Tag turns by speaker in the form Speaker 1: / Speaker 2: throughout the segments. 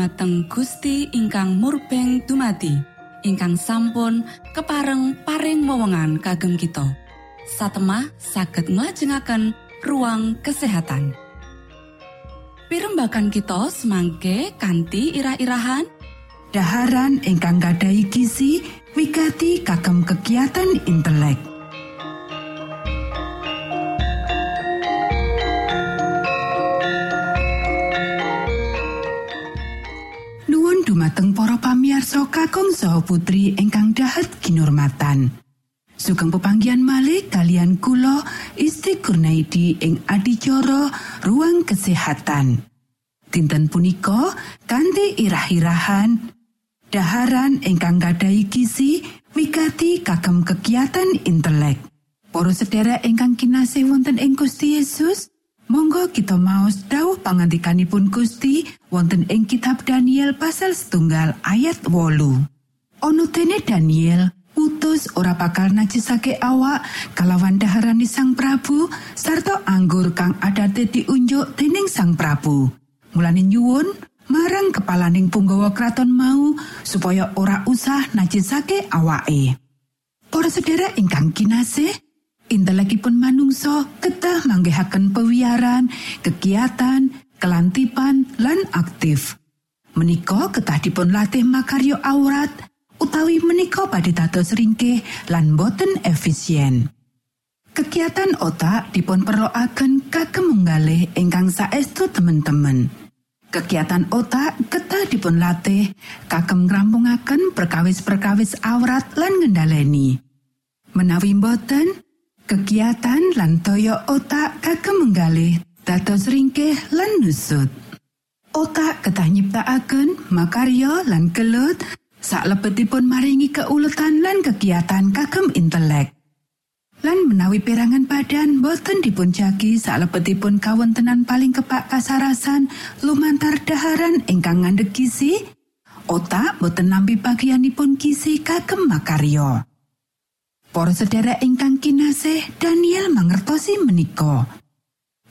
Speaker 1: Dumateng Gusti ingkang murbeng dumati ingkang sampun kepareng paring wewenngan kagem kita. Satemah saged nglajengaken ruang kesehatan. Pirembakan kita semangke kanthi irah-irahan.
Speaker 2: Daharan ingkang gadai gizi wigati kagem kegiatan intelek pamiarsa kakung saha putri ingkang dahat kinurmatan. Sugeng pepanggian malih kalian kula Isti Kurnaidi ing adicara ruang kesehatan. Dinten punika kanthi irah-irahan daharan ingkang gadai gizi wigati kagem kegiatan intelek. Para sedherek ingkang kinasih wonten ing Gusti Yesus, Monggo kita maos dawuh pangantikanipun Gusti wonten ing kitab Daniel pasal setunggal ayat wolu. Ono dene Daniel putus ora bakal najisake awak kalawan daharani sang Prabu sarta anggur kang adate diunjuk dening sang Prabu. Mulane nyuwun marang kepalaning punggawa kraton mau supaya ora usah najisake awake. Para sedherek ingkang kinasih, intelekipun manungsa ketah manggihaken pewiaran, kegiatan, kelantipan lan aktif. Menika ketah dipun latih makaryo aurat utawi menika badhe dados ringkih lan boten efisien. Kegiatan otak dipun perloaken kagem menggalih ingkang saestu temen-temen. Kegiatan otak ketah dipun latih kagem ngrampungaken perkawis-perkawis aurat lan ngendhaleni. Menawi boten, kegiatan lan toyo otak kagem menggalih dados ringkih lan nusut. Otak ketah nyiptakaken makarya lan kelut saklebetipun maringi keuletan lan kegiatan kagem intelek. Lan menawi perangan badan boten dipunjagi saklebetipun kawontenan paling kepak kasarasan lumantar daharan ingkang ngandhut gizi, otak boten nampi bagianipun gizi kagem makarya. Para sedherek ingkang kinasih, Daniel mangertosi menika.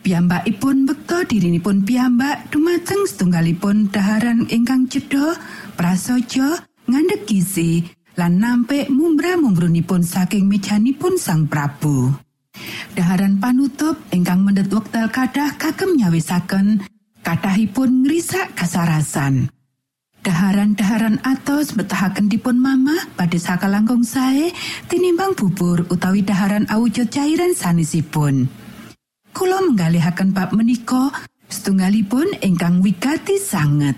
Speaker 2: Piyambakipun bekta dirinipun piyambak dumateng setunggalipun daharan ingkang cedha, prasaja, ngandhut gizi, lan nampik mumbra-mumbrunipun saking mejanipun Sang Prabu. Daharan panutup ingkang mendhet wekdal kadah kagem nyawisaken kathahipun ngrisak kasarasan. Daharan-daharan atos betahaken dipun mamah pada saka langkung sae tinimbang bubur utawi daharan awujud cairan sanesipun. Kulo menggalihaken bab menika setunggalipun ingkang wigati sanget.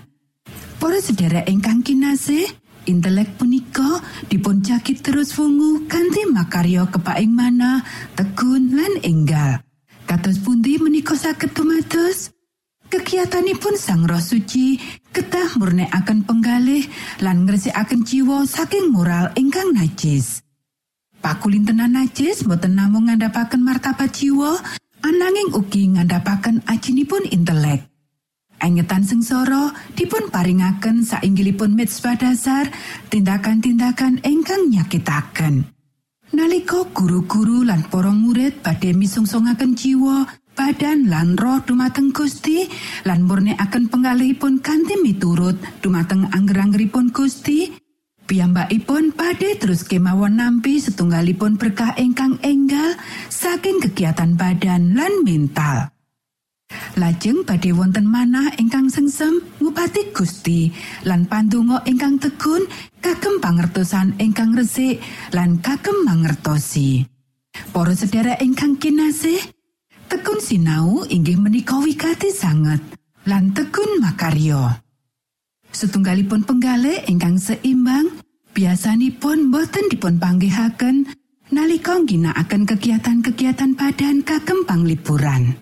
Speaker 2: Para sedherek ingkang kinasih, intelek punika dipun cakit terus wungu kanthi makarya kepaing mana, tekun lan enggal. Kados pundi menika saged tumados? Kegiatanipun Sang Roh Suci ketah murnekaken penggalih lan ngresikaken jiwa saking moral ingkang najis. Pakulintenan najis boten namung ngandhapaken martabat jiwa, ananging ugi ngandhapaken ajinipun intelek. Engetan sengsara dipun paringaken sainggilipun mitzvah dasar tindakan-tindakan ingkang nyakitaken. Nalika guru-guru lan para murid badhe misungssungaken jiwa, badan lan roh dumateng Gusti lan murnekaken penggalihipun kanthi miturut dumateng angger-anggeripun Gusti. Piyambakipun badhe terus kemawon nampi setunggalipun berkah ingkang enggal saking kegiatan badan lan mental. Lajeng badhe wonten manah ingkang sengsem ngupati Gusti lan pandonga ingkang tegun kagem pangertosan ingkang resik lan kagem mangertosi. Para sedherek ingkang kinasih, tekun sinau inggih menika wigati sanget lan tekun makaryo setunggalipun penggalih ingkang seimbang biasanipun boten dipun panggihaken nalika ginakaken kegiatan-kegiatan badan kagem panglipuran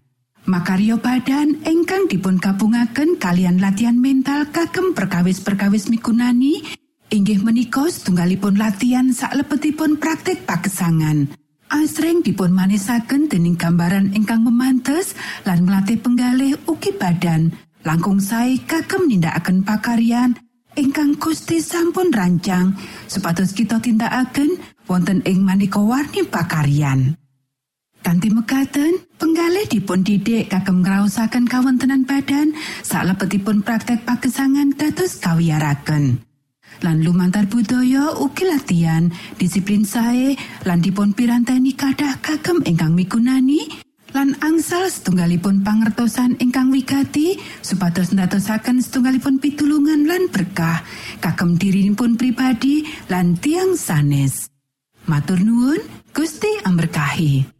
Speaker 2: makaryo badan ingkang dipun gabungaken kalian latihan mental kagem perkawis-perkawis mikunani inggih menika setunggalipun latihan saklebetipun praktik pagesangan asring dipun manisaken dening gambaran ingkang memantes lan melatih penggalih uki badan langkung sae kagem nindakaken pakaryan ingkang Gusti sampun rancang supados kita tindakaken wonten ing maneka warni pakaryan. Kanti mekaten, penggalih dipun didik kagem ngrausaken kawontenan badan saklebetipun praktek pagesangan dados kawiyaraken. Lan lumantar budaya ugi latihan disiplin sae lan dipun piranteni kadah kagem ingkang migunani lan angsal setunggalipun pangertosan ingkang wigati supados ndadosaken setunggalipun pitulungan lan berkah kagem dirinipun pribadi lan tiang sanes. Matur nuwun Gusti amberkahi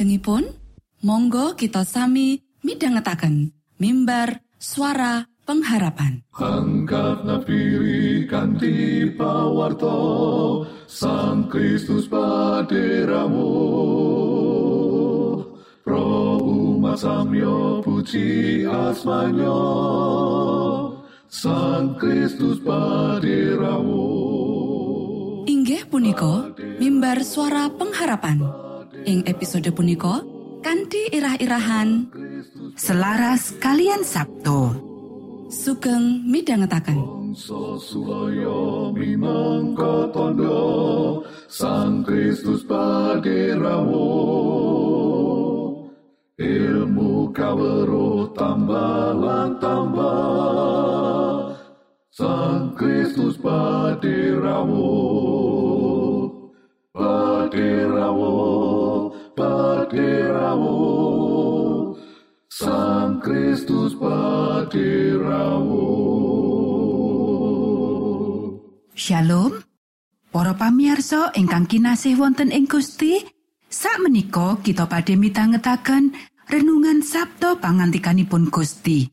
Speaker 1: salajengipun monggo kita sami midhangetaken mimbar suara pengharapan.
Speaker 3: Angkat pawarto Sang Kristus paderamu. Pro umat samyo puji asmanyo. Sang Kristus paderamu.
Speaker 1: Inggih punika mimbar suara pengharapan ing episode punika kanthi irah-irahan
Speaker 2: Selaras kalian Sabto.
Speaker 1: sugeng
Speaker 3: minangka tondo Sang Kristus paderamu Ilmu kawero tambah tambah Sang Kristus paderamu Paderamu Paderamu Sang Kristus paderamu
Speaker 2: Shalom. Para pamirsa ingkang kinasih wonten ing Gusti, sakmenika kita badhe mitangetaken renungan Sabto pangantikanipun Gusti.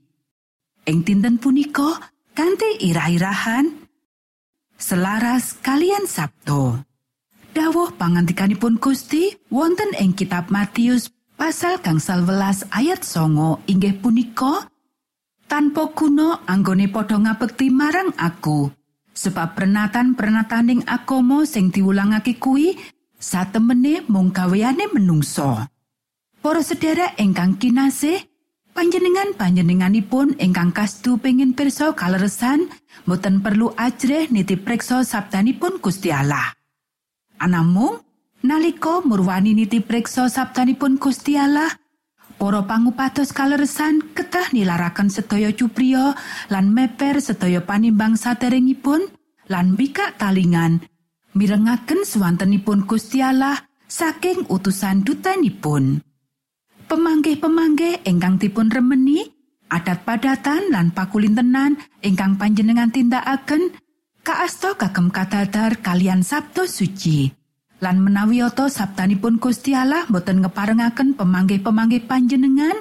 Speaker 2: Ing dinten punika kanthi irah-irahan selaras kalian Sabto. Dawuh pangantikanipun Gusti wonten ing kitab Matius pasal gangsal welas ayat songo inggih punika tanpa guna anggone padha ngabekti marang aku sebab pernatan-pernataning agama sing diwulangake kuwi satemene mung gaweane menungso. Para sedherek ingkang kinasih panjenengan panjenenganipun ingkang kasdu pengin pirsa kaleresan boten perlu ajrih niti preksa sabdanipun Gusti Allah Anamung nalika murwani niti preksa sabdanipun Gusti Allah Para pangupados kaleresan ketah nilaraken sedaya cupriya lan meper sedaya panimbang saderengipun lan bikak talingan mirengaken swantenipun Gusti Allah saking utusan dutanipun. Pemanggih-pemanggih ingkang dipun remeni adat padatan lan pakulintenan ingkang panjenengan tindakaken kaasta kagem kadadar kalian Sabtu suci. lan menawi oto sabtanipun Gusti Allah boten ngeparengaken pemanggih-pemanggih panjenengan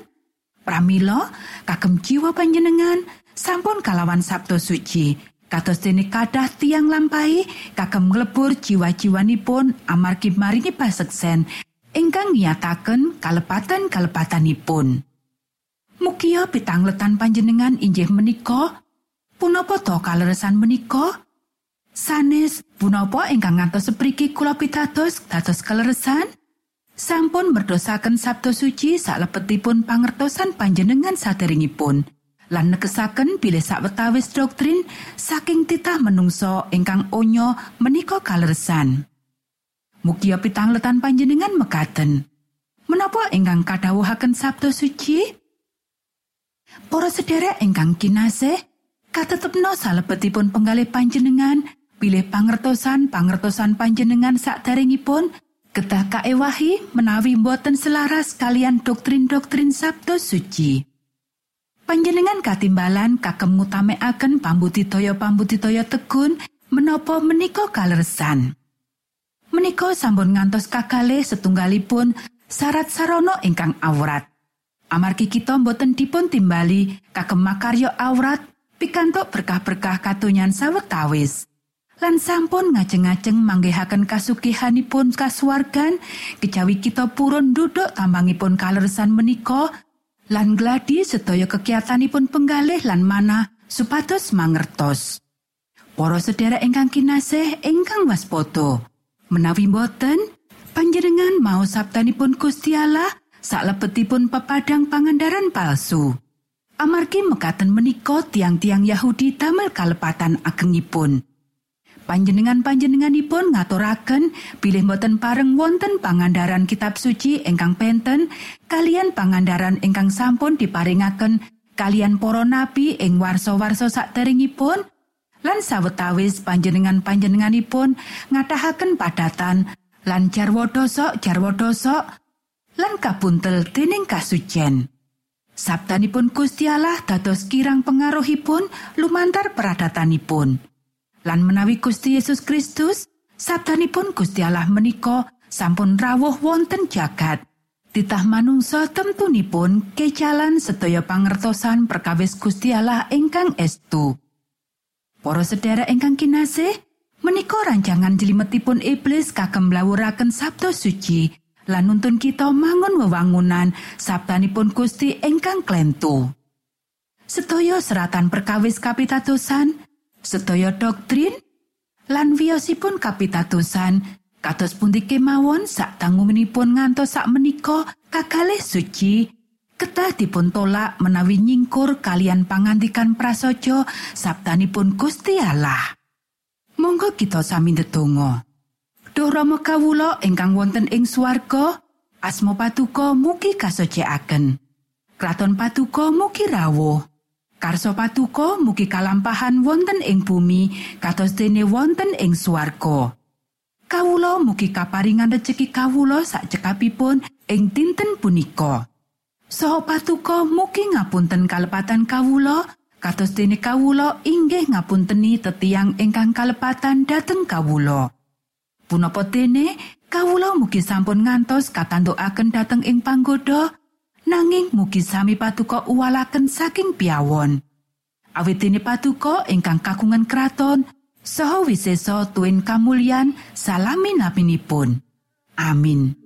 Speaker 2: pramila kagem jiwa panjenengan sampun kalawan Sabtu suci. Kados dene kadah tiang lampahi kagem nglebur jiwa-jiwanipun amargi maringi paseksen ingkang nyataken kalepatan-kalepatanipun. Mugia pitangletan panjenengan injih menika punapa to kaleresan menika Sanes punapa ingkang ngantos sepriki kula pitados dados kaleresan sampun merdosaken Sabtu suci salebetipun pangertosan panjenengan saderengipun lan negesaken bilih sawetawis doktrin saking titah menungso ingkang onyo menika kaleresan. Mugia pitangletan panjenengan mekaten. Menapa ingkang kadhawuhaken Sabtu suci? Para sederek ingkang kinasih katetepno salebetipun penggalih panjenengan bilih pangertosan pangertosan panjenengan sakderengipun kedah kaewahi menawi boten selaras kalian doktrin-doktrin Sabtu suci. Panjenengan katimbalan kagem ngutamekaken pambudidaya pambudidaya tegun menapa menika kaleresan. Menika sampun ngantos kakalih setunggalipun syarat sarana ingkang awrat. Amargi kita boten dipun timbali kagem makarya awrat pikantuk berkah-berkah katonyan sawetawis. Lan sampun ngajeng-ajeng manggihaken kasugihanipun kasuwargan kejawi kita purun duduk tambangipun kaleresan menika lan gladi sedaya kegiatanipun penggalih lan mana supados mangertos. Para sedherek ingkang kinasih ingkang waspada menawi boten panjenengan mau sabtanipun Gusti Allah salebetipun pepadang pangandaran palsu. Amargi mekaten menika tiang-tiang Yahudi damel kalepatan agengipun panjenengan-panjenenganipun ngaturaken bilih boten pareng wonten pangandaran kitab suci ingkang penten kalian pangandaran ingkang sampun diparingaken kalian para nabi ing warsa-warsa saderengipun lan sawetawis panjenengan-panjenenganipun ngatahaken padatan lan jarwo dosok jarwo dosok lan kabuntel dening kasucen Sabtanipun Gusti Allah dados kirang pengaruhipun lumantar peradatanipun. Lan menawi Gusti Yesus Kristus sabdanipun Gusti Allah menika sampun rawuh wonten jagat titah manungsa temtunipun kecalan sedaya pangertosan perkawis Gusti Allah ingkang estu. Para sedherek ingkang kinasih, menika rancangan jlimetipun iblis kagem mlawuraken sabda suci lan nuntun kita mangun wewangunan sabdanipun Gusti ingkang klentu. Sedaya seratan perkawis kapitadosan, sedaya doktrin, lan wiyosipun kapitadosan kados pundi kemawon sak tanggunganipun ngantos sak menika kakalih suci ketah dipun tolak menawi nyingkur kalian pangandikan prasaja sabdanipun Gusti Allah. Monggo kita sami ndedonga. Duh Rama kawula ingkang wonten ing swarga, asma patuko mugi kasucikaken. Kraton patuko mugi rawuh. Karso patuko mugi kalampahan wonten ing bumi kados dene wonten ing swarga. Kawula mugi kaparingan rejeki kawula sak cekapipun ing dinten punika. Soho patuko mugi ngapunten kalepatan kawula kados dene kawula inggih ngapunteni tetiang ingkang kalepatan dhateng kawula. Punapa dene kawula mugi sampun ngantos katandukaken dhateng ing panggoda nanging mugi sami patuko uwalaken saking piawon. Awit dene patuko ingkang kagungan kraton saha wiseso tuwin kamulyan salami napinipun. Amin.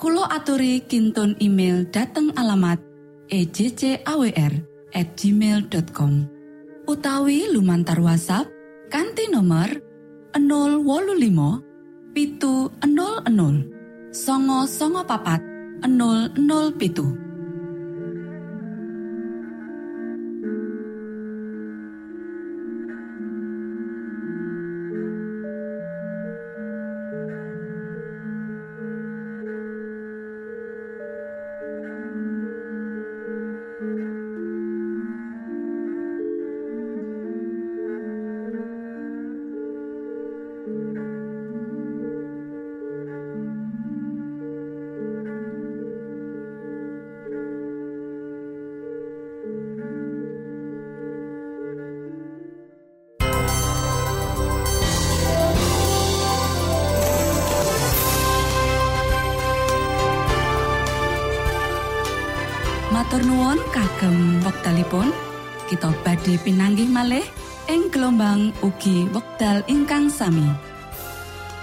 Speaker 1: Kulo aturi kintun email dateng alamat ejcawr at gmail.com utawi lumantar WhatsApp kanti nomor 025 pitu 00 songo songo papat 00 pitu badhe pinanggih malih ing gelombang ugi wekdal ingkang sami.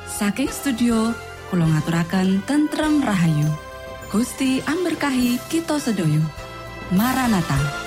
Speaker 1: Saking studio kula ngaturaken tentrem rahayu. Gusti amberkahi kita sedoyo Maranata